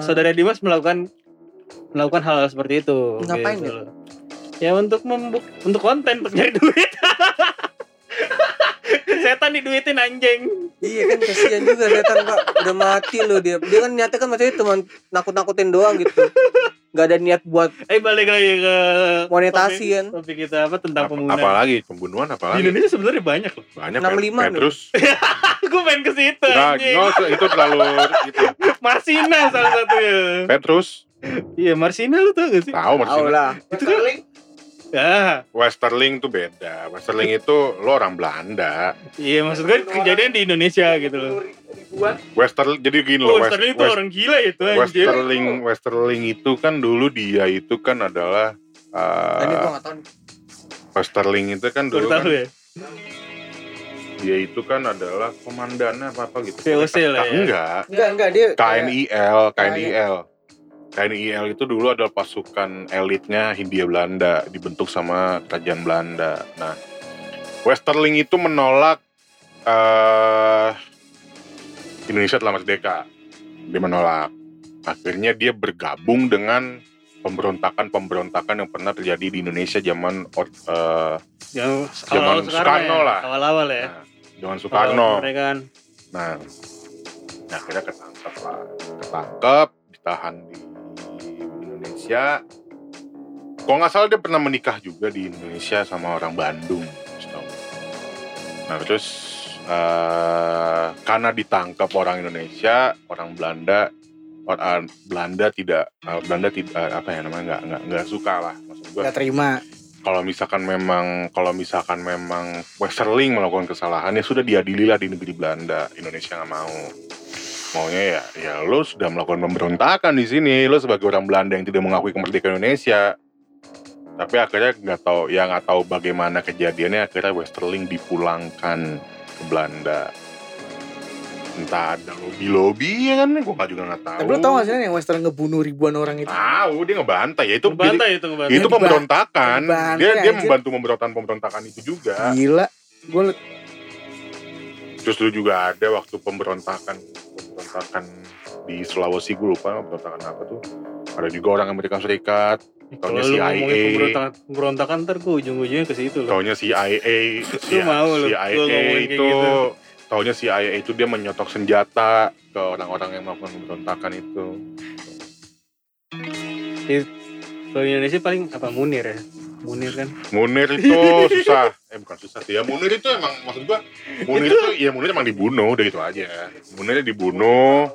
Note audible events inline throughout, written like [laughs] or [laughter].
saudara Dimas melakukan melakukan hal, -hal seperti itu. Ngapain gitu dia? loh. Ya untuk membuk untuk konten untuk nyari duit. [laughs] Setan diduitin anjing. Iya kan kasihan juga setan pak udah mati loh dia dia kan niatnya kan maksudnya cuma nakut nakutin doang gitu nggak ada niat buat Eh balik lagi ke Monetasi topik, kan. Topik kita apa tentang Apa- pembunuhan. apalagi pembunuhan Di apalagi Indonesia sebenarnya banyak loh. banyak 65 Pet- Petrus Gue pengen ke situ anjing. no, itu terlalu itu. Marsina salah satunya. Petrus Iya Marsina lu tau gak sih? tahu tahu maksudnya lah Itu kan Ya, Westerling tuh beda Westerling itu lo orang Belanda iya maksud gue kejadian di Indonesia gitu loh. Westerling jadi gini loh Oh, West- Sterling itu West- orang gila itu anjir. Westerling Westerling itu kan dulu dia itu kan adalah uh, tahu. Westerling itu kan dulu tahu kan, ya. Dia itu kan adalah komandannya apa apa gitu VOC lah ya. enggak enggak enggak dia KNIL KNIL KNIL itu dulu adalah pasukan elitnya Hindia Belanda dibentuk sama kerajaan Belanda. Nah, Westerling itu menolak eh Indonesia telah merdeka. Dia menolak. Akhirnya dia bergabung dengan pemberontakan-pemberontakan yang pernah terjadi di Indonesia zaman eh, Yang Zaman awal-awal Soekarno ya. lah. Awal-awal ya. nah, zaman Soekarno. Awal kemerdekaan. Nah, nah, akhirnya ketangkep lah. Ketangkep, ditahan di Indonesia. Kalau nggak salah dia pernah menikah juga di Indonesia sama orang Bandung. Nah terus eh, karena ditangkap orang Indonesia, orang Belanda, orang Belanda tidak, eh, Belanda tidak apa ya namanya nggak nggak nggak suka lah. Maksud gue nggak terima kalau misalkan memang kalau misalkan memang Westerling melakukan kesalahan ya sudah diadili lah di negeri Belanda. Indonesia nggak mau. Maunya ya ya lo sudah melakukan pemberontakan di sini. Lo sebagai orang Belanda yang tidak mengakui kemerdekaan Indonesia. Tapi akhirnya nggak tahu ya nggak tahu bagaimana kejadiannya akhirnya Westerling dipulangkan ke Belanda entah ada lobby lobby ya kan gue nggak juga nggak tahu tapi lu tau gak sih yang Western ngebunuh ribuan orang itu tahu dia ngebantai ya itu Ngebantai itu ngebantai. itu pemberontakan dibantai, dia dia anjir. membantu pemberontakan pemberontakan itu juga gila gue terus dulu juga ada waktu pemberontakan pemberontakan di Sulawesi gue lupa pemberontakan apa tuh ada juga orang Amerika Serikat Kalau Taunya lu CIA. ngomongin pemberontakan, pemberontakan ntar gue ujung-ujungnya ke situ loh. taunya CIA Lu mau lu, CIA ngomongin kayak itu gitu. Taunya CIA itu dia menyotok senjata ke orang-orang yang melakukan pemberontakan itu Kalau di Indonesia paling apa Munir ya? Munir kan. Munir itu [laughs] susah eh bukan susah sih ya Munir itu emang maksud gua Munir itu ya Munir emang dibunuh udah gitu aja Munirnya dibunuh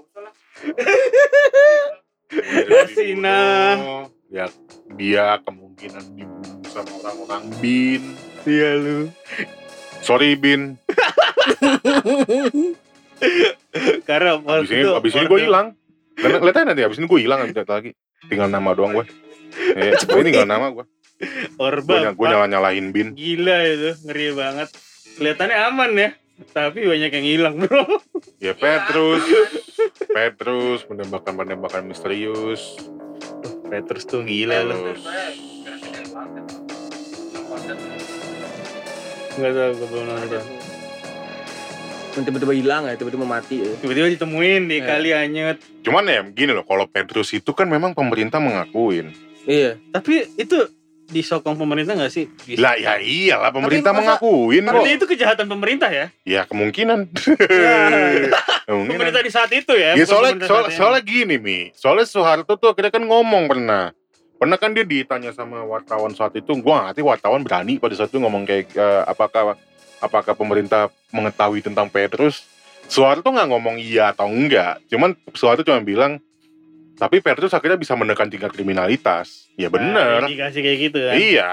[laughs] Sina. dibunuh. ya dia kemungkinan dibunuh sama orang-orang bin Iya lu. sorry bin [laughs] Karena abis ini abis ini gue hilang Karena lihat aja nanti abis ini gue hilang abis lagi tinggal nama doang gue eh, ini tinggal nama gue Orba. gue nyala nyalahin bin Gila itu, ngeri banget. Kelihatannya aman ya, tapi banyak yang hilang bro. ya Petrus Petrus penembakan-penembakan misterius Petrus tuh gila loh. terus Gak tau, gue belum nonton. Tiba-tiba hilang ya tiba-tiba mati ya Tiba-tiba ditemuin di Eh. kali anyut. Cuman ya gini loh, kalau Petrus itu kan memang pemerintah mengakuin. iya Tapi itu disokong pemerintah gak sih? Bisa. Lah ya iyalah pemerintah masa- mengakuin kok. Tapi itu kejahatan pemerintah ya? Ya kemungkinan. [laughs] kemungkinan. Pemerintah di saat itu ya? Ya soalnya, soal- soalnya gini Mi, soalnya Soeharto tuh akhirnya kan ngomong pernah. Pernah kan dia ditanya sama wartawan saat itu, gua nggak ngerti wartawan berani pada saat itu ngomong kayak eh, apakah apakah pemerintah mengetahui tentang Petrus. Soeharto nggak ngomong iya atau enggak, cuman Soeharto cuma bilang tapi Petrus akhirnya bisa menekan tingkat kriminalitas. Ya bener. Nah, indikasi kayak gitu kan? Iya.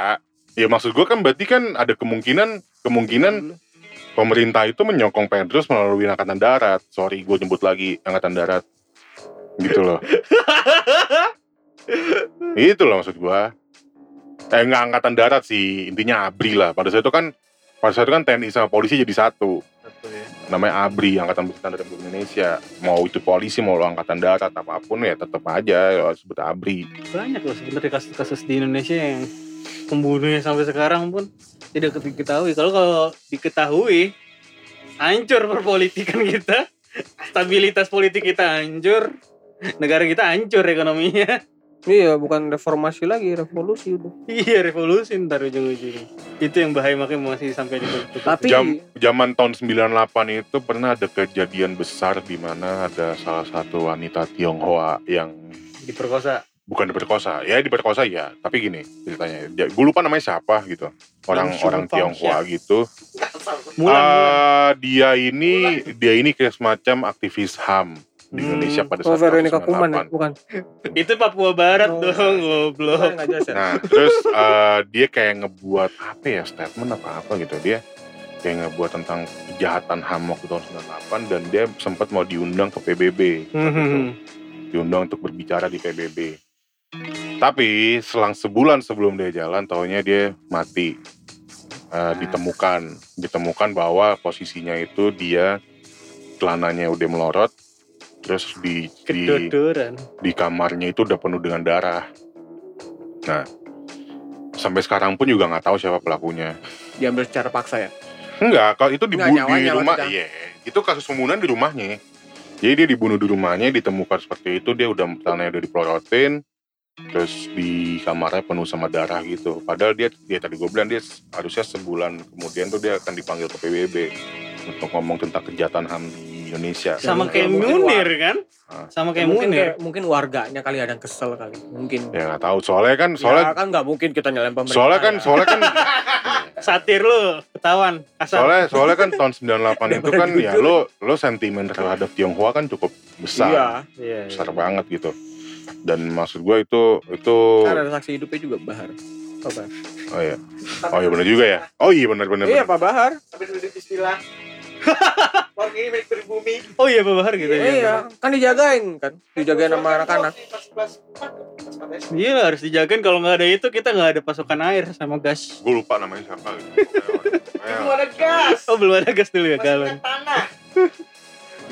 Ya maksud gue kan berarti kan ada kemungkinan kemungkinan pemerintah itu menyokong Petrus melalui angkatan darat. Sorry gue nyebut lagi angkatan darat. Gitu loh. [laughs] itu loh maksud gue. Eh nggak angkatan darat sih, intinya ABRI lah. Pada saat itu kan pada saat itu kan TNI sama polisi jadi satu. Satu ya. namanya ABRI Angkatan Bersenjata Republik Indonesia mau itu polisi mau lo angkatan darat apa pun ya tetap aja ya, sebut ABRI banyak loh sebenarnya kasus-kasus di Indonesia yang pembunuhnya sampai sekarang pun tidak diketahui. Kalau kalau diketahui, hancur perpolitikan kita, stabilitas politik kita hancur, negara kita hancur ekonominya. Iya, bukan reformasi lagi, revolusi udah. iya revolusi ntar ujung-ujungnya. Itu yang bahaya makanya masih sampai di Tapi Jam, zaman tahun 98 itu pernah ada kejadian besar di mana ada salah satu wanita Tionghoa yang diperkosa. bukan diperkosa. Ya diperkosa ya tapi gini ceritanya. Gue lupa namanya siapa gitu. Orang Langsung orang tahu Tionghoa gitu. Mulan, mulan. Ah, dia ini dia ini kayak semacam aktivis HAM di Hmm. Indonesia pada Oh, saat Veronica tahun Kuman? 98. Bukan. Itu Papua Barat Oh. dong, goblok. Ya. Nah, terus eh, dia kayak ngebuat apa ya statement apa apa gitu dia kayak ngebuat tentang kejahatan HAM waktu tahun 98 dan dia sempat mau diundang ke PBB. Hmm. Diundang untuk berbicara di PBB. Tapi selang sebulan sebelum dia jalan, taunya dia mati. Eh, ditemukan, ditemukan bahwa posisinya itu dia celananya udah melorot, terus di di, Kedodoran. di kamarnya itu udah penuh dengan darah. Nah, sampai sekarang pun juga nggak tahu siapa pelakunya. Diambil secara paksa ya. Enggak, kalau itu dibunuh Nggak, di rumah, iya. Itu kasus pembunuhan di rumahnya. Jadi dia dibunuh di rumahnya, ditemukan seperti itu, dia udah tanahnya udah dipelorotin, terus di kamarnya penuh sama darah gitu. Padahal dia, dia tadi gue bilang dia harusnya sebulan kemudian tuh dia akan dipanggil ke PBB untuk ngomong tentang kejahatan HAM di Indonesia. Sama kayak mungkin Munir kan? Ah. Sama kayak mungkin Munir. kayak, mungkin warganya kali ada yang kesel kali. Mungkin. Ya nggak tahu, soalnya kan, Soalnya soalnya, ya, kan nggak mungkin kita nyalain pemerintah. soalnya kan, ya. soalnya kan, [laughs] Satir lu, ketahuan. Kasar. soalnya, soalnya kan tahun 98 [laughs] itu kan ya lo, lo sentimen terhadap Tionghoa kan cukup besar. Iya. Iya, besar iya. banget gitu dan maksud gue itu itu Kan ada saksi hidupnya juga Bahar. Apa? oh iya oh iya benar juga ya oh iya benar benar Iya. Pak Bahar. Habis udah istilah. Warga ini milik pribumi. Oh iya Pak Bahar gitu ya. Iya, kan dijagain kan, dijagain sama anak-anak. Iya lah, harus dijagain kalau nggak ada itu kita nggak ada pasokan air sama gas. gue lupa namanya siapa gitu. [laughs] Itu Pokoknya, ada gas. Oh belum ada gas dulu ya galon. tanah. itu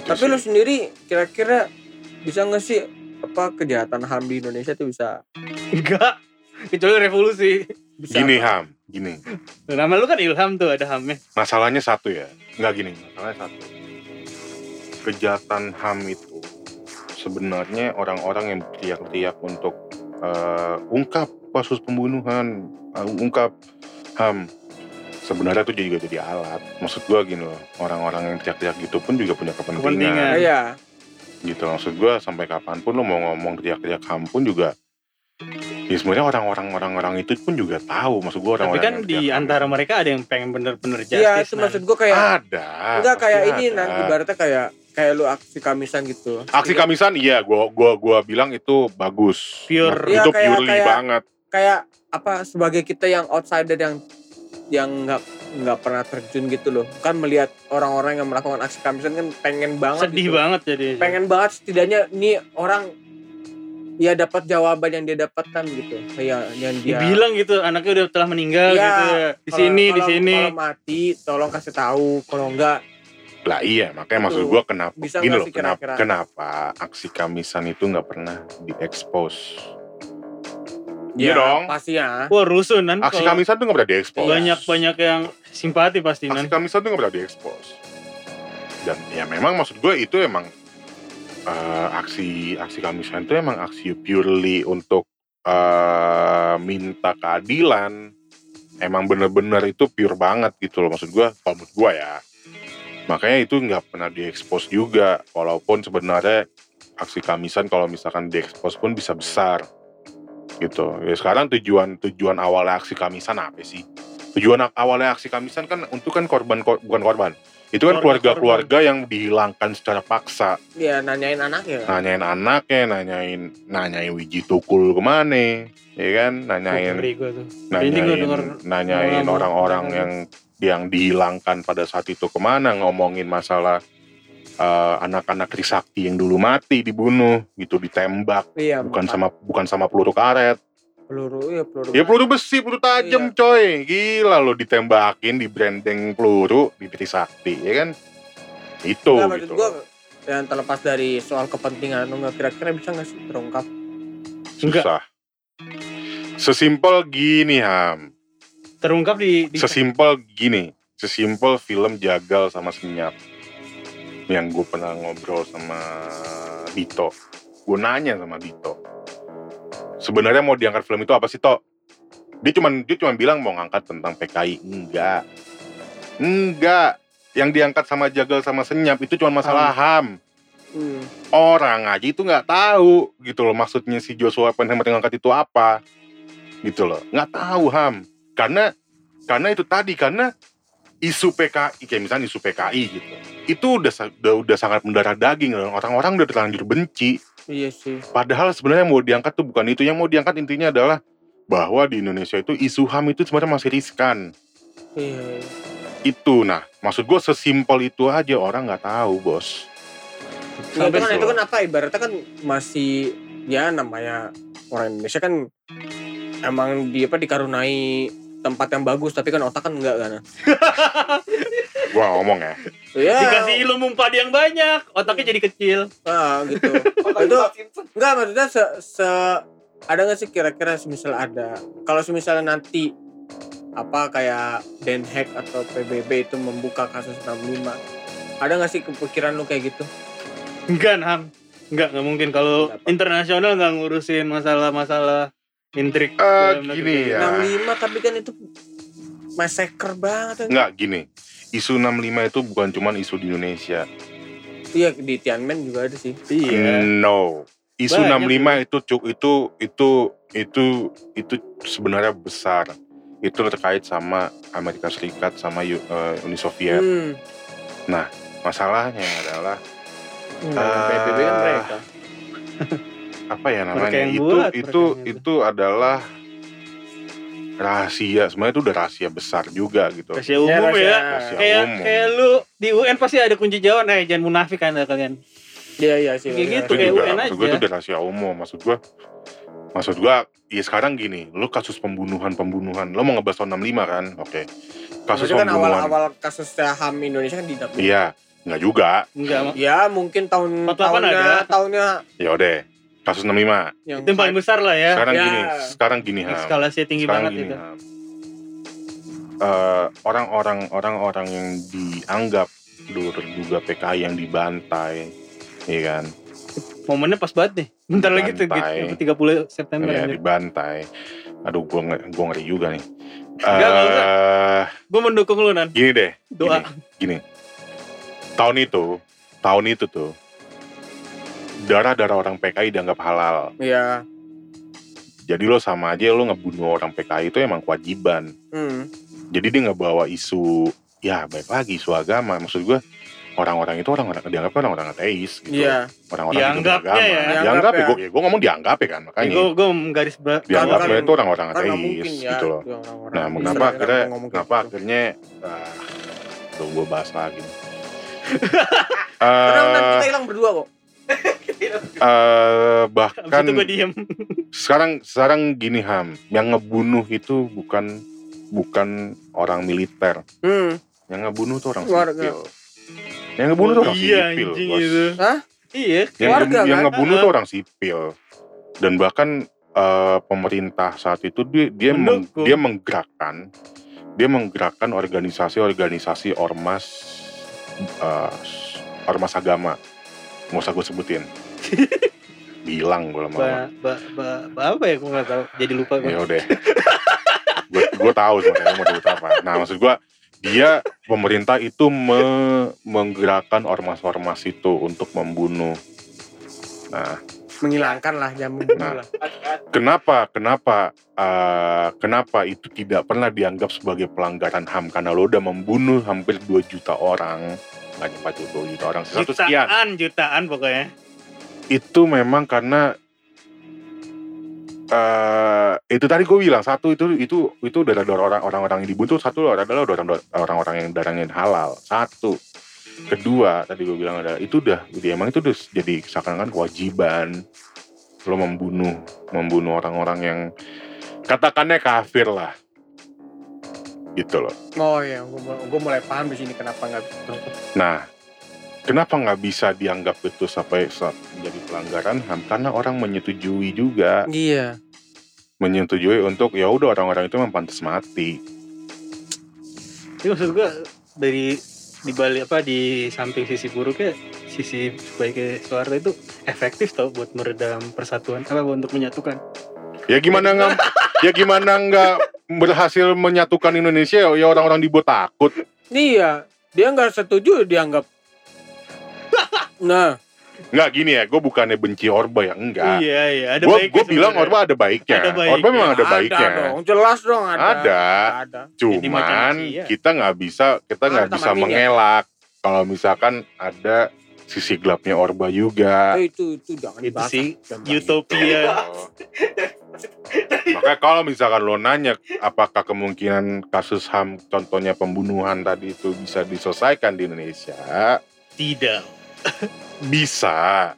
Tapi lu sendiri kira-kira bisa nggak sih apa kejahatan HAM di Indonesia tuh bisa Enggak. Kecuali revolusi. bisa gini ham gini Nama lu kan Ilham tuh ada hamnya. masalahnya satu ya nggak gini masalahnya satu kejahatan ham itu sebenarnya orang-orang yang teriak-teriak untuk eh, ungkap kasus pembunuhan eh, ungkap ham sebenarnya itu juga jadi alat maksud gua gini loh orang-orang yang teriak-teriak gitu pun juga punya Kepentingan. kepentingan Iya, gitu maksud gua sampai kapan pun lo mau ngomong teriak-teriak ham pun juga ya sebenarnya orang-orang orang-orang itu pun juga tahu maksud gua Tapi orang-orang kan yang di antara mereka ada yang pengen bener-bener justice. iya itu maksud gua kayak ada enggak kayak ini ada. nah ibaratnya kayak kayak lu aksi kamisan gitu. aksi kamisan iya gua gua gua bilang itu bagus Pure. Iya, itu kayak- purely kayak- banget Kayak apa sebagai kita yang outsider yang yang nggak nggak pernah terjun gitu loh. Kan melihat orang-orang yang melakukan aksi kamisan kan pengen banget Sedih gitu. banget jadi. pengen banget setidaknya nih orang ya dapat jawaban yang dia dapatkan gitu kayak yang dia Dibilang gitu anaknya udah telah meninggal Iya, gitu ya. Di kalau- sini, di sini. kalau mati tolong kasih tahu kalau enggak lah iya makanya maksud gua kenapa Bisa gini loh kenapa kira-kira? kenapa aksi kamisan itu nggak pernah diekspos Iya ya dong. pasti ya Wah rusuh nan. aksi Kalau kamisan tuh nggak pernah diekspos banyak banyak yang simpati pasti aksi nan. kamisan tuh nggak pernah diekspos dan ya memang maksud gue itu emang eh, aksi aksi kamisan itu emang aksi purely untuk eh, minta keadilan emang bener-bener itu pure banget gitu loh maksud gue kalau menurut gue ya makanya itu nggak pernah diekspos juga. Walaupun sebenarnya aksi kamisan kalau misalkan diekspos pun bisa besar. Gitu. Ya sekarang tujuan tujuan awalnya aksi kamisan apa sih? Tujuan awalnya aksi kamisan kan untuk kan korban kor- bukan korban. Itu kan Keluarga keluarga-keluarga yang dihilangkan secara paksa. Ya nanyain anaknya. Nanyain anaknya nanyain nanyain wiji tukul ke mana ya kan? Nanyain nanyain nanyain orang-orang ngomong. yang yang dihilangkan pada saat itu ke mana ngomongin masalah eh, anak-anak Trisakti yang dulu mati dibunuh gitu ditembak. Iya bukan Pak. sama bukan sama peluru karet. Peluru ya peluru ya peluru besi peluru tajam Iya. coy. Gila lo ditembakin di branding peluru di Trisakti ya kan? Itu maksud gitu. gua yang terlepas dari soal kepentingan nggak kira-kira bisa nggak sih terungkap? Susah. Sesimpel gini ham terungkap di, di sesimpel gini sesimpel film jagal sama senyap. Yang gue pernah ngobrol sama Dito. Gue nanya sama Dito sebenarnya mau diangkat film itu apa sih Tok? Dia cuman dia cuman bilang mau ngangkat tentang PKI enggak. Enggak. Yang diangkat sama jagal sama senyap itu cuma masalah ham. Hmm. orang aja itu nggak tahu gitu loh maksudnya si Joshua Oppenheimer yang ngangkat itu apa. Gitu loh. Nggak tahu ham karena karena itu tadi karena isu PKI kayak misalnya isu PKI gitu. Itu udah udah, udah sangat mendarah daging. Orang-orang udah terlanjur benci. Iya sih. Padahal sebenarnya yang mau diangkat tuh bukan itu. Yang mau diangkat intinya adalah bahwa di Indonesia itu isu HAM itu sebenarnya masih riskan. Iya, itu nah maksud gue sesimpel itu aja. Orang nggak tahu bos. Nah, itu kan itu kan apa? Ibaratnya kan masih ya namanya orang Indonesia kan emang dia apa dikarunai tempat yang bagus tapi kan otak kan enggak kan? [laughs] Gue ngomong ya. Ya dikasih ilmu padi yang banyak otaknya jadi kecil. Ah, gitu. [laughs] Itu- enggak maksudnya se, se- ada nggak sih kira-kira semisal ada? Kalau misalnya nanti apa kayak Den Haag atau PBB itu membuka kasus 65 ada nggak sih kepikiran lu kayak gitu? Enggak ham enggak nggak mungkin. Kalau internasional nggak ngurusin masalah-masalah intrik Eh, negeri gini ya. gitu. 65 tapi kan itu massacre banget kan? nggak gini isu 65 itu bukan cuman isu di Indonesia Iya di Tiananmen juga ada sih. iya No. Isu Banyak 65 itu cuk itu itu itu itu sebenarnya besar. Itu terkait sama Amerika Serikat sama eh, Uni Soviet. Hmm. Masalahnya adalah Nah, Ah. PBB kan mereka. [laughs] apa ya Mereka namanya? yang Itu buat, itu yang itu adalah rahasia. Sebenarnya itu udah rahasia besar juga gitu. rahasia umum rahasia. ya Rahasia kayak umum. kayak lu di UN pasti ada kunci jawaban eh jangan munafik anda kalian Iya iya sih. Kayak iya. gitu, itu kayak juga UN maksud gue aja. itu udah rahasia umum maksud gue maksud gue ya sekarang gini lu kasus pembunuhan pembunuhan lo mau ngebahas tahun 65 kan oke kasus Maksudnya kan pembunuhan awal-awal kasus HAM Indonesia kan di dapur. iya nggak juga enggak. Ya mungkin tahun 48 tahunnya ada. tahunnya ya udah kasus 65 yang itu yang paling besar lah ya. Sekarang Ya. gini sekarang gini Ham. eskalasinya tinggi sekarang banget gini itu. Ham. Eh, orang-orang orang-orang yang dianggap dulu terduga PKI yang dibantai iya kan? Momennya pas banget nih. Bentar lagi tuh Bantai. gitu 30 September ya dibantai. Aduh gua gua ngeri juga nih. Enggak, usah. Eh, gue mendukung lu nan. gini deh doa. gini. Tahun itu tahun itu tuh darah-darah orang PKI dianggap halal Iya. jadi lo sama aja lo ngebunuh orang PKI itu emang kewajiban Hmm. jadi dia nggak bawa isu ya baik lagi isu agama maksud gue orang-orang itu orang-orang dianggap orang-orang ateis gitu Iya. orang-orang yang Dianggapnya beragama. ya. dianggap Dianggap ya ya. gue ya, gue ngomong dianggap ya kan makanya gue gue garis ber dianggapnya kan- itu orang-orang Kan ateis mungkin ya. gitu loh itu orang-orang nah kenapa kan akhirnya kenapa gitu. akhirnya ah, tuh gue bahas lagi kan Eh, kita hilang berdua kok. Eh, bahkan Abis itu gue diem sekarang sekarang gini ham yang ngebunuh itu bukan bukan orang militer Hmm. yang ngebunuh tuh orang Warga. sipil yang ngebunuh tuh orang iya sipil anjing bos. itu Hah? iya yang, Warga, yang kan? ngebunuh tuh orang sipil dan bahkan eh, pemerintah saat itu dia dia, meng- dia menggerakkan dia menggerakkan organisasi-organisasi ormas eh, ormas agama nggak usah gue sebutin [laughs] bilang gue lama-lama. Ba, ba, ba, ba, apa ya? Gue nggak tahu. Jadi lupa gue ya udah. Gue gue tahu sebenarnya mau disebut apa. Nah maksud gue dia pemerintah itu me- menggerakkan ormas-ormas itu untuk membunuh. Nah. Menghilangkan lah jam membunuh Nah. lah. kenapa kenapa eh, kenapa itu tidak pernah dianggap sebagai pelanggaran ham? Karena lo udah membunuh hampir 2 juta orang. Nggak nyampe 2 juta orang satu sekian. jutaan jutaan pokoknya itu memang karena eh itu tadi gue bilang satu itu itu itu adalah orang orang-orang yang dibunuh satu adalah orang orang-orang yang darahnya halal satu. Kedua tadi gue bilang adalah itu udah jadi emang itu udah jadi seakan-akan kewajiban lo membunuh membunuh orang-orang yang katakannya kafir lah. Gitu loh. Oh iya, gue mulai, paham di sini kenapa nggak. Nah, Kenapa nggak bisa dianggap itu sampai saat menjadi pelanggaran HAM? Karena orang menyetujui juga, Iya. menyetujui untuk ya udah orang-orang itu memang pantas mati. Ini maksud gua dari di balik apa di samping sisi buruknya sisi baiknya Soeharto itu efektif tau buat meredam persatuan apa untuk menyatukan Ya gimana nggak? [laughs] ya gimana nggak berhasil menyatukan Indonesia? Ya orang-orang dibuat takut. Iya. Dia nggak setuju dianggap. Nah, Nggak gini ya, gue bukannya benci Orba ya enggak. iya iya ada baiknya gue bilang. Orba ada baiknya. Ada baiknya. Orba memang ada ada baiknya. dong. Jelas dong ada. Ada. Ada. Cuman Cia. kita nggak bisa kita Ah, nggak bisa ya? mengelak kalau misalkan ada sisi gelapnya Orba juga. Eh, itu itu jangan itu dibahas. sih utopia Makanya kalau misalkan lo nanya apakah kemungkinan kasus HAM contohnya pembunuhan tadi itu bisa diselesaikan di Indonesia, tidak [laughs] bisa.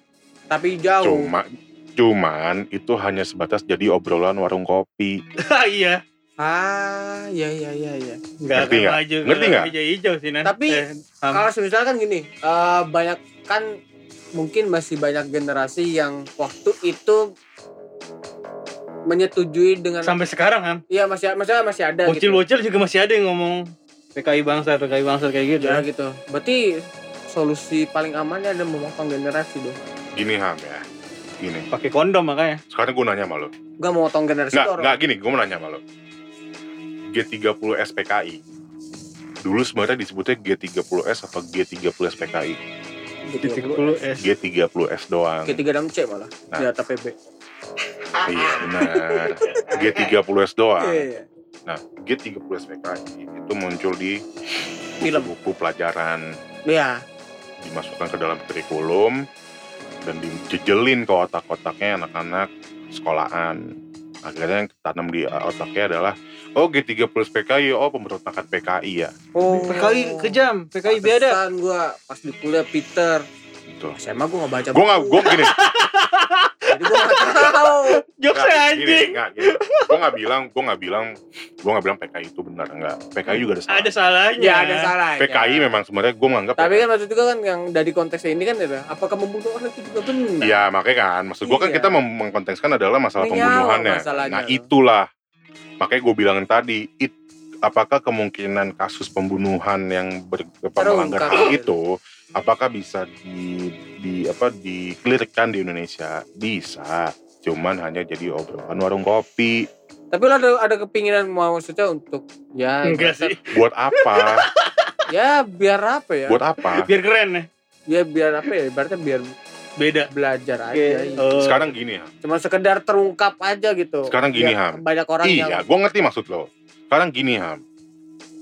Tapi jauh. Cuma cuman itu hanya sebatas jadi obrolan warung kopi. [laughs] iya Ah, iya iya iya iya. nggak Ngerti nggak? maju Ngerti nggak? hijau-hijau sih Nan. Tapi Eh, Ham. Kalau misalkan gini, eh, banyak kan mungkin masih banyak generasi yang waktu itu menyetujui dengan sampai sekarang kan Iya masih masih masih ada gitu. bocil-bocil juga masih ada yang ngomong PKI bangsa PKI bangsa kayak gitu Ya gitu. Berarti solusi paling amannya ada memotong generasi dong. Gini HAM ya. Gini. pakai kondom makanya Sekarang gue nanya sama lo. Gak mau potong generasi Nggak, orang. nggak gini, gue mau nanya sama lo. G30 SPKI. Dulu sebenarnya disebutnya G30S apa G30 SPKI? Gitu. 30 S G30S doang. G36C malah Nah. di data PB. Iya benar. G30S doang. Iya, iya. Nah, G30 SPKI itu muncul di Film. buku pelajaran Iya. Dimasukkan ke dalam kurikulum dan dijejelin ke otak-otaknya anak-anak sekolahan. Akhirnya yang tanam di otaknya adalah oh G30 PKI, oh pemberontakan PKI ya. Oh. PKI kejam PKI biada Pantesan gua pas di kuliah Peter. Gitu. SMA gua gak baca Gue nggak, gue gini, [laughs] Jadi gua gak tahu. [laughs] jokes anjing gini. Gue nggak bilang, gue nggak bilang, gue nggak bilang PKI itu benar enggak. PKI juga ada salah. ada salahnya Ya ada salah. PKI memang sebenarnya gue menganggap Tapi PKI. kan maksud juga kan yang dari konteksnya ini kan ya, apakah membunuh orang itu juga benar? Ya makanya kan, maksud gue kan Iya. kita mengkontekskan adalah masalah Ini nyawa pembunuhannya. masalahnya. Nah itulah, makanya gue bilangin tadi, it, apakah kemungkinan kasus pembunuhan yang ber, apa, melanggar itu, apakah bisa di, di apa dikelirkan di Indonesia? Bisa, cuman hanya jadi obrolan warung kopi. Tapi lo ada ada kepinginan mau maksudnya untuk ya enggak sih Buat apa? [laughs] ya biar apa ya? Buat apa? biar keren ya Ya biar apa ya? Ibaratnya biar beda belajar aja. Iya. Oh. Sekarang gini ya, Cuma sekedar terungkap aja gitu. Sekarang gini, Ham. Banyak orang iya, yang gue ngerti maksud lo. Sekarang gini Ham,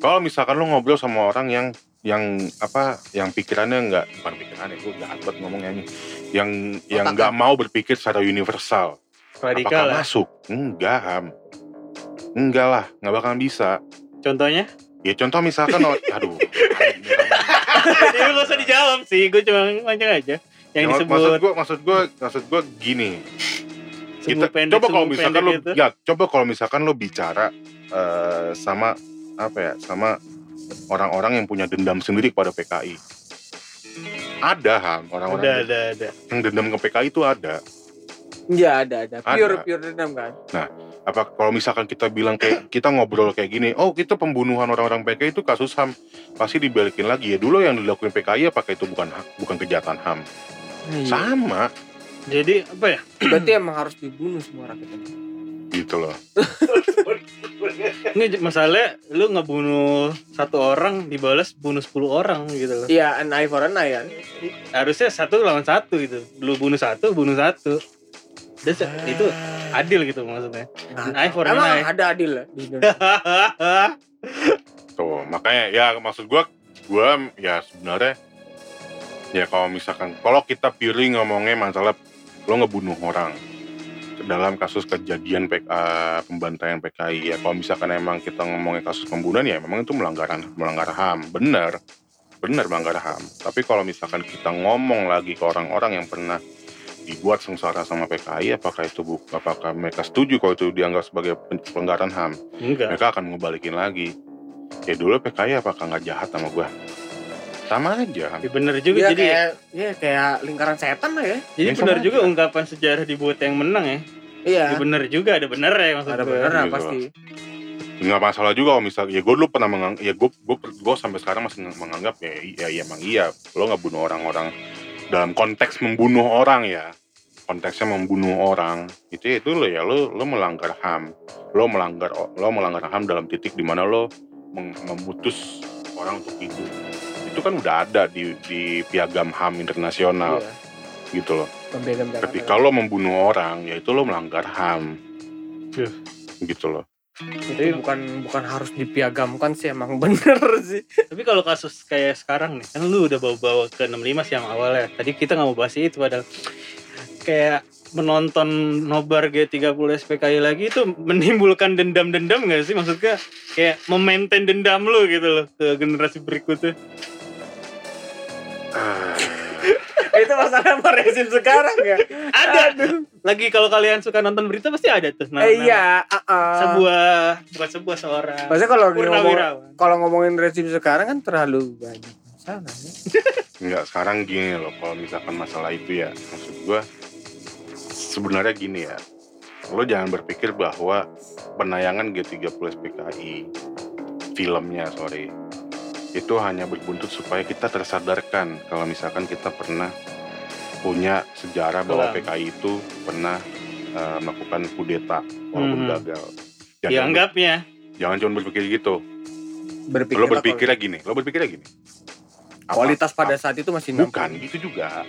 kalau misalkan lo ngobrol sama orang yang yang apa, yang pikirannya nggak bukan pikirannya, gue banget ngomongnya ini, yang yang Otak, nggak mau berpikir secara universal, radikal apakah lah masuk? Enggak Ham, enggak lah, nggak bakalan bisa. contohnya? Ya contoh misalkan, oh, [laughs] aduh, ini gak usah dijawab sih gue cuma mancing aja. Yang Ya, disebut maksud gue, maksud gue, maksud gue gini. kita pendek coba kalau misalkan lo ya coba kalau misalkan lo bicara eh, sama apa ya sama orang-orang yang punya dendam sendiri kepada PKI ada ham ada orang-orang ada ada yang dendam ke PKI itu ada Iya ada ada. Pure Ada. pure dendam kan. apa kalau misalkan kita bilang kayak kita ngobrol kayak gini oh itu pembunuhan orang-orang PKI itu kasus ham pasti dibalikin lagi ya dulu yang dilakukan PKI apakah itu bukan bukan kejahatan ham Iya. sama jadi apa ya Berarti emang harus dibunuh semua rakyat. Gitu loh. Ini masalahnya lu ngebunuh satu orang dibalas bunuh 10 orang gitu loh. Iya, an eye for an eye kan. harusnya satu lawan satu gitu. Lu bunuh satu bunuh satu. Dan se- itu adil gitu maksudnya. Nah, eye for an emang eye. ada adil lah di Indonesia. [laughs] Tuh, makanya ya maksud gua gua ya sebenarnya ya kalau misalkan kalau kita pilih ngomongnya masalah lo ngebunuh orang dalam kasus kejadian PK, pembantaian PKI ya. Kalau misalkan emang kita ngomongin kasus pembunuhan ya memang itu melanggaran melanggar HAM. Benar. Benar melanggar HAM. Tapi kalau misalkan kita ngomong lagi ke orang-orang yang pernah dibuat sengsara sama PKI apakah itu bu apakah mereka setuju kalau itu dianggap sebagai pelanggaran HAM? Enggak. Mereka akan ngebalikin lagi. Ya dulu PKI apakah nggak jahat sama gue sama aja. Ya bener juga ya jadi kayak ya kayak lingkaran setan lah ya. Jadi Ya, bener aja. juga ungkapan sejarah dibuat yang menang ya. iya. Ya bener juga ada bener ya maksud ada bener Gitu. pasti. Nggak masalah juga kalau misalnya ya gue dulu pernah menganggap ya gue gue gue sampai sekarang masih menganggap ya ya, ya emang iya lo nggak bunuh orang-orang. Dalam konteks membunuh orang ya. Konteksnya membunuh orang. Itu ya itu lo ya lo lo melanggar ham. Lo melanggar lo melanggar ham dalam titik di mana lo memutus orang untuk hidup itu kan udah ada di di piagam ham internasional iya. gitu loh Jakarta. ketika lo membunuh orang ya itu lo melanggar ham Iya. gitu loh itu bukan bukan harus dipiagamkan sih emang bener [laughs] sih Tapi kalau kasus kayak sekarang nih, kan lu udah bawa-bawa ke 65 sih yang awalnya. Tadi kita nggak mau bahas itu padahal kayak menonton nobar G30 SPKI lagi itu menimbulkan dendam-dendam gak sih? Maksudnya kayak memaintain dendam lu gitu loh ke generasi berikutnya. Itu masalah sama rezim sekarang ya Ada. Lagi kalau kalian suka nonton berita pasti ada tuh. Nah, eh, iya ah, ah. Sebuah bukan sebuah seorang. Maksudnya kalau ngomong, kalau ngomongin rezim sekarang kan terlalu banyak masalah ya. [laughs] Enggak, sekarang gini loh, kalau misalkan masalah itu ya, maksud gua sebenarnya gini ya, lo jangan berpikir bahwa penayangan G30 SPKI, filmnya sorry, itu hanya berbuntut supaya kita tersadarkan kalau misalkan kita pernah punya sejarah bahwa. PKI itu pernah eh, melakukan kudeta walaupun Mhm. gagal. Jangan, Dianggapnya. jangan cuma berpikir gitu. berpikir Lo berpikirnya gini, lo berpikirnya gini. Apa- kualitas pada saat itu masih enam bukan gitu juga.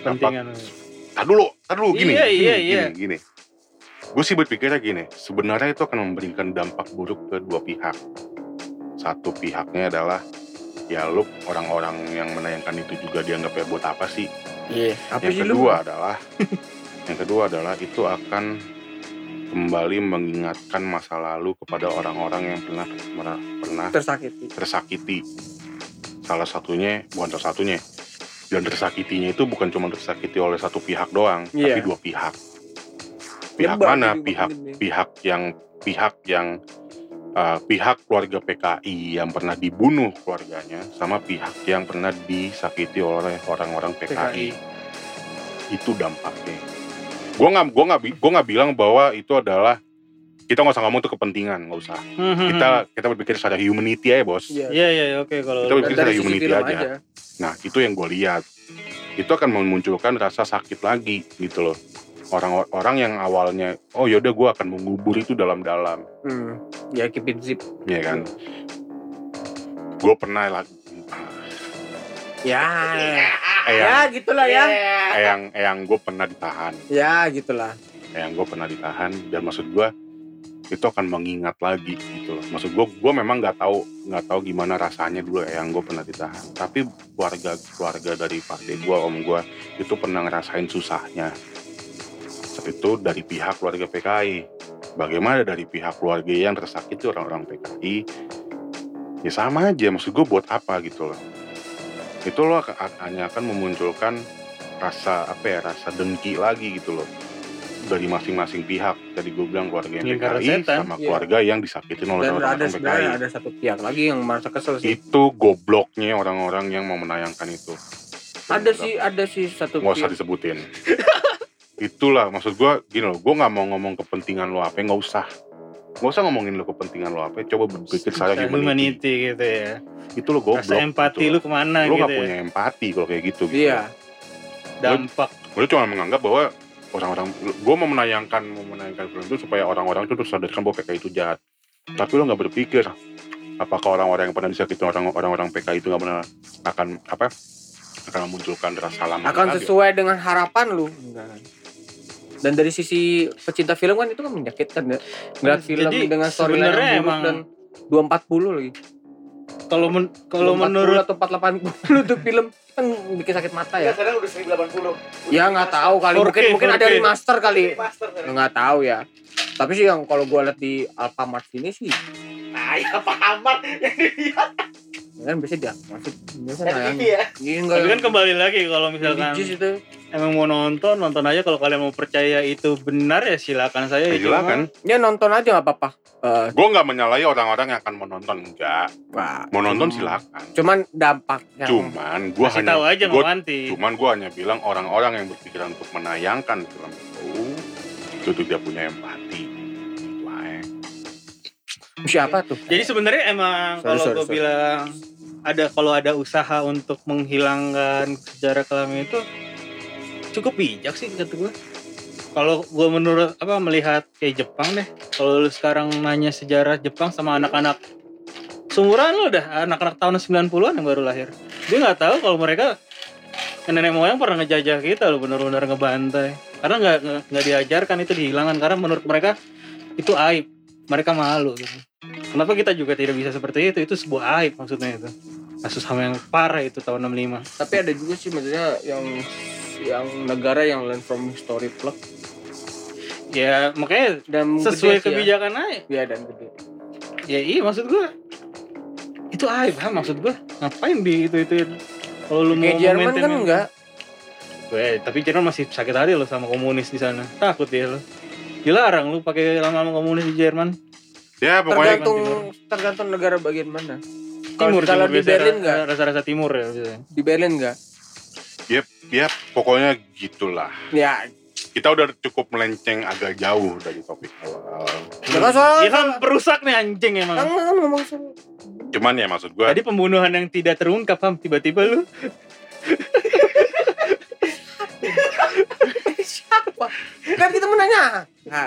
Pentingan. Tadi dulu, tadi dulu gini, Iya, gini, iya, gini, iya. gini. Gue sih berpikirnya gini, sebenarnya itu akan memberikan dampak buruk ke dua pihak. Satu pihaknya adalah ya lu orang-orang yang menayangkan itu juga dianggap ya buat apa sih? iya apa yang sih lu kedua adalah [laughs] yang kedua adalah itu akan kembali mengingatkan masa lalu kepada orang-orang yang pernah pernah, tersakiti tersakiti. Salah satunya, bukan salah satunya. Dan tersakitinya itu bukan cuma tersakiti oleh satu pihak doang, Iya. tapi dua pihak. Pihak Nyebar mana? Pihak pihak yang pihak yang uh, pihak keluarga PKI yang pernah dibunuh keluarganya sama pihak yang pernah disakiti oleh orang-orang PKI. PKI. Itu dampaknya. Gua nggak gua nggak gua nggak bilang bahwa itu adalah kita nggak usah ngomong itu kepentingan, nggak usah. Kita kita berpikir secara humanity ya bos. Iya. Iya iya oke kalau Kita berpikir secara humanity film aja. Nah, itu yang gue lihat. Itu akan memunculkan rasa sakit lagi gitu loh. Orang-orang yang awalnya, oh yaudah gue akan mengubur itu dalam-dalam, Hmm. Ya keep it zip. ya kan? Gue pernah lagi, Ya. eyang, Ya gitulah ya. eyang, eyang gue pernah ditahan, Ya gitulah. eyang gue pernah ditahan, dan maksud gue itu akan mengingat lagi gitu loh. Maksud gue, gue memang nggak tahu nggak tahu gimana rasanya dulu eyang gue pernah ditahan. Tapi keluarga keluarga dari partai gue, om gue itu pernah ngerasain susahnya. Saat itu dari pihak keluarga PKI. Bagaimana dari pihak keluarga yang tersakiti orang-orang PKI? Ya sama aja, maksud gue buat apa gitu loh. Itu loh hanya akan memunculkan rasa apa ya, rasa dengki lagi gitu loh dari masing-masing pihak. Tadi gue bilang keluarga yang Lingkaran PKI setan, sama iya. keluarga yang disakitin oleh Dan ada orang-orang PKI. ada satu pihak lagi yang merasa kesel sih. Itu gobloknya orang-orang yang mau menayangkan itu. Ada sih, ada sih satu Nggak usah disebutin. [laughs] Itulah maksud gue gini loh, gue nggak mau ngomong kepentingan lo apa, nggak usah. Nggak usah ngomongin lo kepentingan lo apa, coba berpikir secara Secara humanity. humanity gitu ya. Itu lo goblok. Rasa empati gitu lu ke mana Lo gitu nggak ya. punya empati kalau kayak gitu. gitu. Iya. Dampak. Gue cuma menganggap bahwa orang-orang, gue mau menayangkan mau menayangkan film itu supaya orang-orang itu terus sadarkan bahwa PKI itu jahat. Tapi lo nggak berpikir apakah orang-orang yang pernah disakiti orang orang-orang PKI itu nggak pernah akan apa akan memunculkan rasa lama Akan sesuai dengan harapan lu. Enggak. Dan dari sisi pecinta film kan itu kan menyakitkan ya. Ngeliat film Jadi, dengan storyline yang buruk emang- dan 240 lagi. Kalau men kalau 240 menurut atau 480 tuh film kan bikin sakit mata Ya ya. sekarang udah 1080. Ya nggak tahu kali 4K, mungkin mungkin ada 4K. remaster kali. Master sekarang. Nggak tahu ya. Tapi sih yang kalau gua lihat di Alfamart ini sih Nah, ya Ahmad [laughs] yang dilihat kan biasanya dia masih biasa. TV ya. Iya enggak. tapi kan kembali lagi kalau misalkan itu. emang mau nonton nonton aja kalau kalian mau percaya itu benar ya silakan saya Ya, itu silakan. Ya nonton aja nggak apa-apa. Eh, Gue nggak menyalahi orang-orang yang akan mau nonton enggak. wah, Mau nonton silakan. Cuman dampaknya. Cuman gue hanya tahu aja gua- Cuman gue hanya bilang orang-orang yang berpikiran untuk menayangkan film itu itu tidak punya empati. Itu aja. Siapa tuh? jadi sebenarnya emang Sorry, kalau gue sorry. bilang ada kalau ada usaha untuk menghilangkan sejarah kelamin itu cukup bijak sih kata gue kalau gue menurut apa melihat kayak Jepang deh kalau lu sekarang nanya sejarah Jepang sama anak-anak seumuran lu dah anak-anak tahun 90-an yang baru lahir. Dia nggak tahu kalau mereka nenek moyang pernah ngejajah kita loh benar-benar ngebantai. Karena nggak- nggak diajarkan itu dihilangkan. Karena menurut mereka itu aib mereka malu gitu. Kenapa kita juga tidak bisa seperti itu? Itu sebuah aib maksudnya itu. Kasus ham yang parah itu tahun 65 Tapi ada juga sih maksudnya yang yang negara yang learn from history plug. Ya makanya dan sesuai gede ya. kebijakan aja Ya dan gede. ya iya maksud gua. Itu aib ha maksud gua. Ngapain di itu itu kalau lu mau Jerman kan enggak. Weh, tapi Jerman masih sakit hati lo sama komunis di sana. Takut dia lo dilarang lu pakai lama-lama komunis di Jerman Ya pokoknya Tergantung Timur. tergantung negara bagian mana. timur kalau di Berlin nggak? rasa-rasa timur ya biasanya. Di Berlin enggak? ya pokoknya gitulah. Ya, Kita udah cukup melenceng agak jauh dari topik awal. jangan soal. Dia kan perusak nih anjing Kan emang. kan ngomong soal. Cuman ya maksud gue Tadi pembunuhan yang tidak terungkap, Ham. Tiba-tiba lu [laughs] Siapa? Kan kita menanya. Nah,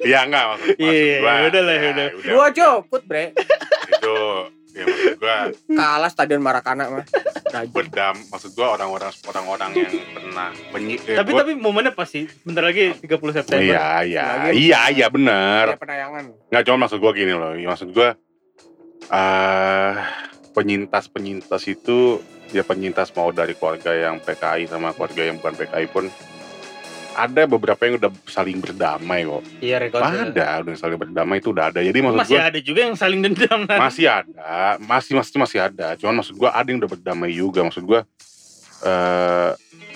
ya enggak maksud, maksud Iya, gua, udah lah, udah. dua jokut, Bre. itu ya maksud gua Kalah stadion Marakana mah. Berdam maksud gua orang-orang orang-orang yang pernah menyi eh, tapi gua- tapi momennya pasti bentar lagi 30 September. iya iya Lagi. iya iya benar Ya, penayangan. nggak cuma maksud gua gini loh maksud gua eh penyintas penyintas itu ya penyintas mau dari keluarga yang PKI sama keluarga yang bukan PKI pun ada beberapa yang udah saling berdamai kok. Iya, rekor. ada udah saling berdamai itu udah ada. Jadi maksud Masih gua ada juga yang saling dendam masih ada masih masih masih ada. Cuman maksud gua ada yang udah berdamai juga. Maksud gua eh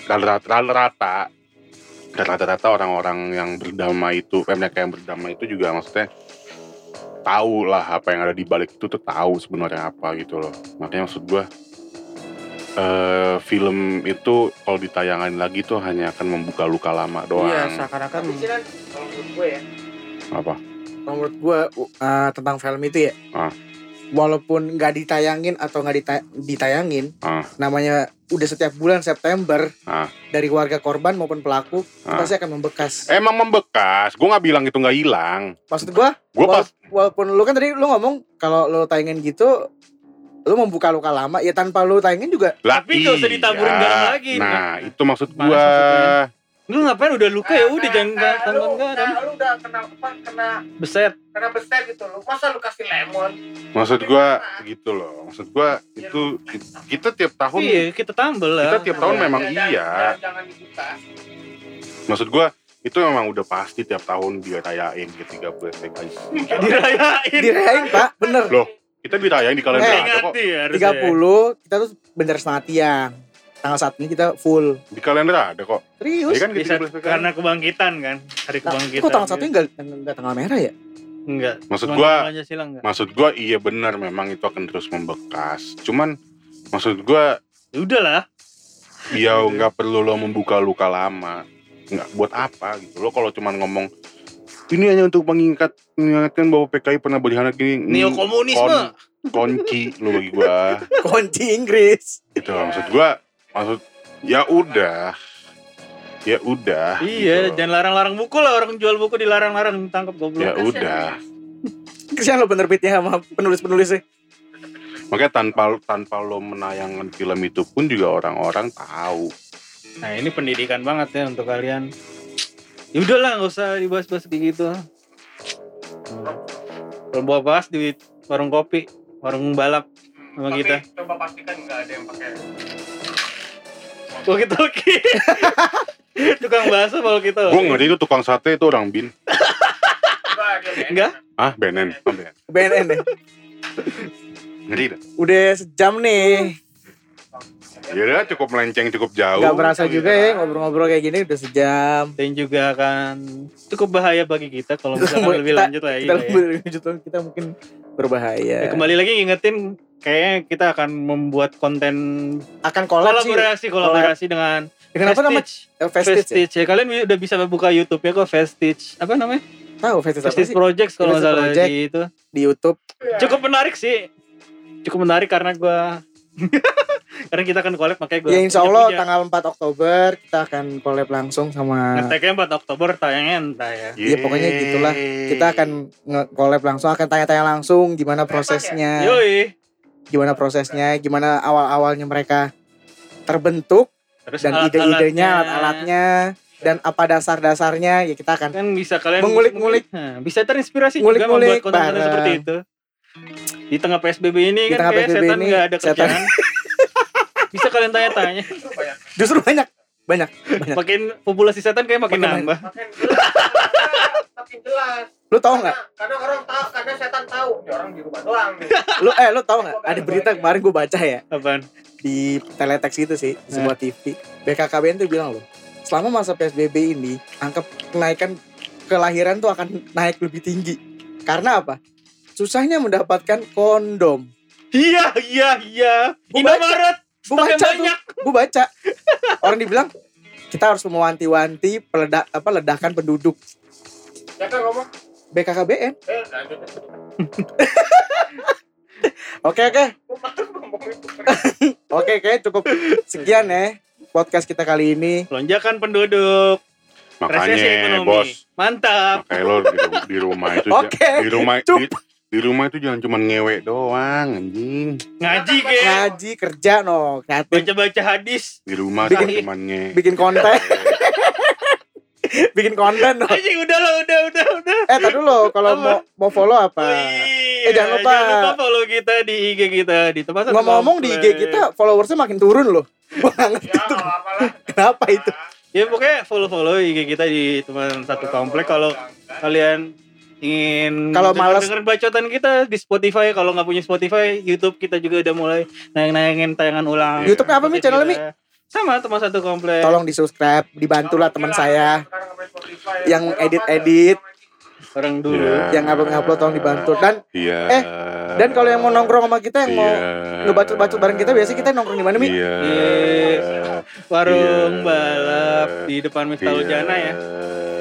rata rata rata-rata orang-orang yang berdamai itu eh, mereka yang berdamai itu juga maksudnya tahu lah apa yang ada di balik itu tuh tahu sebenarnya apa gitu loh. Makanya maksud gua eh film itu kalau ditayangan lagi tuh hanya akan membuka luka lama doang Iya, seakan-akan kalau menurut gue ya apa Kalau menurut gue uh, tentang film itu ya Ah. walaupun nggak ditayangin atau nggak dita- ditayangin Ah. namanya udah setiap bulan September Ah. dari warga korban maupun pelaku Ah. pasti akan membekas emang membekas gua nggak bilang itu nggak hilang maksud gue gua pas walaupun lu kan tadi lu ngomong kalau lu tayangin gitu lu membuka luka lama ya tanpa lu tayangin juga Lah, Tapi nggak usah ditaburin iya. garam lagi. Nah, itu maksud gua. maksudnya. Lu ngapain udah luka ya udah Nah, jangan nah, lu- garam. nah, lu udah kena apa kena Beset. kena besar gitu lu masa lu kasih lemon Maksud gua gitu loh. Maksud gua itu kita tiap tahun Iya, kita tambel lah. kita tiap tahun Ya, memang dan- iya. dan jangan dibuka Maksud gua itu memang udah pasti tiap tahun dirayain ke 30 STKI. dirayain. dirayain pak bener Loh, kita dirayain di kalender Eh, ada kok. Ya harusnya. 30 kita tuh bener setengah tiang tanggal saat ini kita full Di kalender ada kok. serius Iya kan Bisa 30 STKI. karena kebangkitan kan, hari nah, kebangkitan. kok tanggal satu nggak nggak tanggal merah ya Enggak. Maksud gua- Pancasila enggak. Maksud gua iya benar memang itu akan terus membekas. Cuman maksud gua Ya udahlah. ya nggak perlu lo membuka luka lama. Nggak buat apa gitu. Lo kalau cuman ngomong ini hanya untuk mengingat mengingatkan bahwa PKI pernah berkhianat gini. Neo komunisme. kunci lo bagi gua [laughs] kunci Inggris gitu loh. maksud gua maksud ya udah ya udah Iya, gitu. jangan larang-larang buku lah orang jual buku dilarang-larang tangkap goblok. ya udah kesian lo penerbitnya sama penulis-penulisnya makanya tanpa tanpa lo menayangkan film itu pun juga orang-orang tahu Nah, ini pendidikan banget ya untuk kalian. Ya udahlah, nggak usah dibahas-bahas kayak gitu. Hmm. Kalau mau bahas di warung kopi, warung balap sama Tapi kita. coba pastikan nggak ada yang pakai Walkie talkie. [laughs] Tukang bakso kalau kita. gua ngeri itu tukang sate itu orang bin Enggak, ah benen oh, benen. BNN deh ngeri dah udah sejam nih Ya udah cukup melenceng cukup jauh. Gak berasa juga ya ngobrol-ngobrol kayak gini udah sejam. Dan juga akan cukup bahaya bagi kita kalau [laughs] misalkan Kita- lebih lanjut lagi. Kita lah ya. lebih lanjut kita mungkin berbahaya. Ya, kembali lagi ingetin kayaknya kita akan membuat konten Akan sih. kolaborasi kolaborasi dengan Dengan apa nama? Vestige. Eh, Vestige. ya? Vestige. Ya, kalian udah bisa buka YouTube ya kok Vestige. Apa namanya? Tahu Vestige apa Vestige sih? Projects kalau nggak Vestige salah di itu. Di YouTube. Cukup menarik sih. Cukup menarik karena gua [laughs] karena kita akan collab makanya gua Ya insya Allah punya- tanggal 4 Oktober kita akan collab langsung sama Ngeteknya 4 Oktober tayangnya entah ya. Iya, pokoknya gitulah. kita akan nge-collab langsung akan tanya-tanya langsung gimana prosesnya Yoi. gimana prosesnya gimana awal-awalnya mereka terbentuk Terus dan alat-alatnya. ide-idenya alat-alatnya dan apa dasar-dasarnya ya kita akan kan bisa kalian Mengulik-ngulik. Bisa terinspirasi juga membuat konten-konten bareng. seperti itu. Di tengah PSBB ini Di kan tengah kayak PSBB setan nggak ada setan. kerjaan. [laughs] bisa kalian tanya-tanya. justru banyak banyak banyak Makin populasi setan kayak makin Makin nambah. Makin jelas. Makin jelas. lu tahu nggak Karena- Karena orang tahu, karena setan tahu. Ya orang di rumah doang. nih. [laughs] lu eh lu tahu nggak ada berita kemarin gue baca ya Apaan? di teletext itu sih di sebuah TV BKKBN tuh bilang loh selama masa PSBB ini angka kenaikan kelahiran tuh akan naik lebih tinggi karena apa susahnya mendapatkan kondom Iya, iya, iya. Gua baca. Indomaret. gue Stoknya baca tuh banyak. gue baca orang dibilang kita harus mewanti-wanti peledak apa ledakan penduduk Ya kan ngomong. BKKBN Eh, [laughs] oke oke Gua oke oke cukup sekian ya podcast kita kali ini Lonjakan penduduk. Makanya bos, Mantap. makanya lo di, di rumah itu Oke, ja- di rumah cup. di, di rumah itu jangan cuma ngewe doang anjing. Ngaji kayak. ngaji kerja no kreatif Baca-baca hadis. Di rumah Bikin- jangan cuma nge. bikin konten [laughs] bikin konten no Anjing udah lah, udah, udah, udah. eh tadi dulu kalau mau mau follow apa Oh, iya. Eh, jangan lupa. Jangan lupa follow kita di IG kita di tempat satu ngomong-ngomong di IG kita followersnya makin turun loh [laughs] ngerti Ya, apa-apa kenapa itu Ya pokoknya follow-follow IG kita di teman satu komplek kalau kalian ingin Kalau denger- malas- dengerin bacotan kita di Spotify kalau nggak punya Spotify YouTube kita juga udah mulai nayang-nayangin tayangan ulang YouTube-nya apa, Mi? Channelnya, Mi? kita. sama teman satu komplek tolong di subscribe dibantulah teman saya yang Eropa edit-edit orang dulu Iya. yang ngupload-ngupload tolong dibantu dan Iya. Eh, dan kalau yang mau nongkrong sama kita yang mau Iya. ngebacot-bacot bareng kita biasanya kita nongkrong di mana mi Iya. warung Iya. balap di depan Miftahul Iya. Jana ya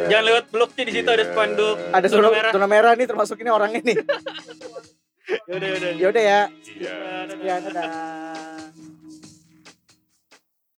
jangan lewat bloknya di situ ada spanduk ada zona merah zona merah nih termasuk ini orangnya nih [laughs] yaudah yaudah ya udah ya Iya. Sekian dadah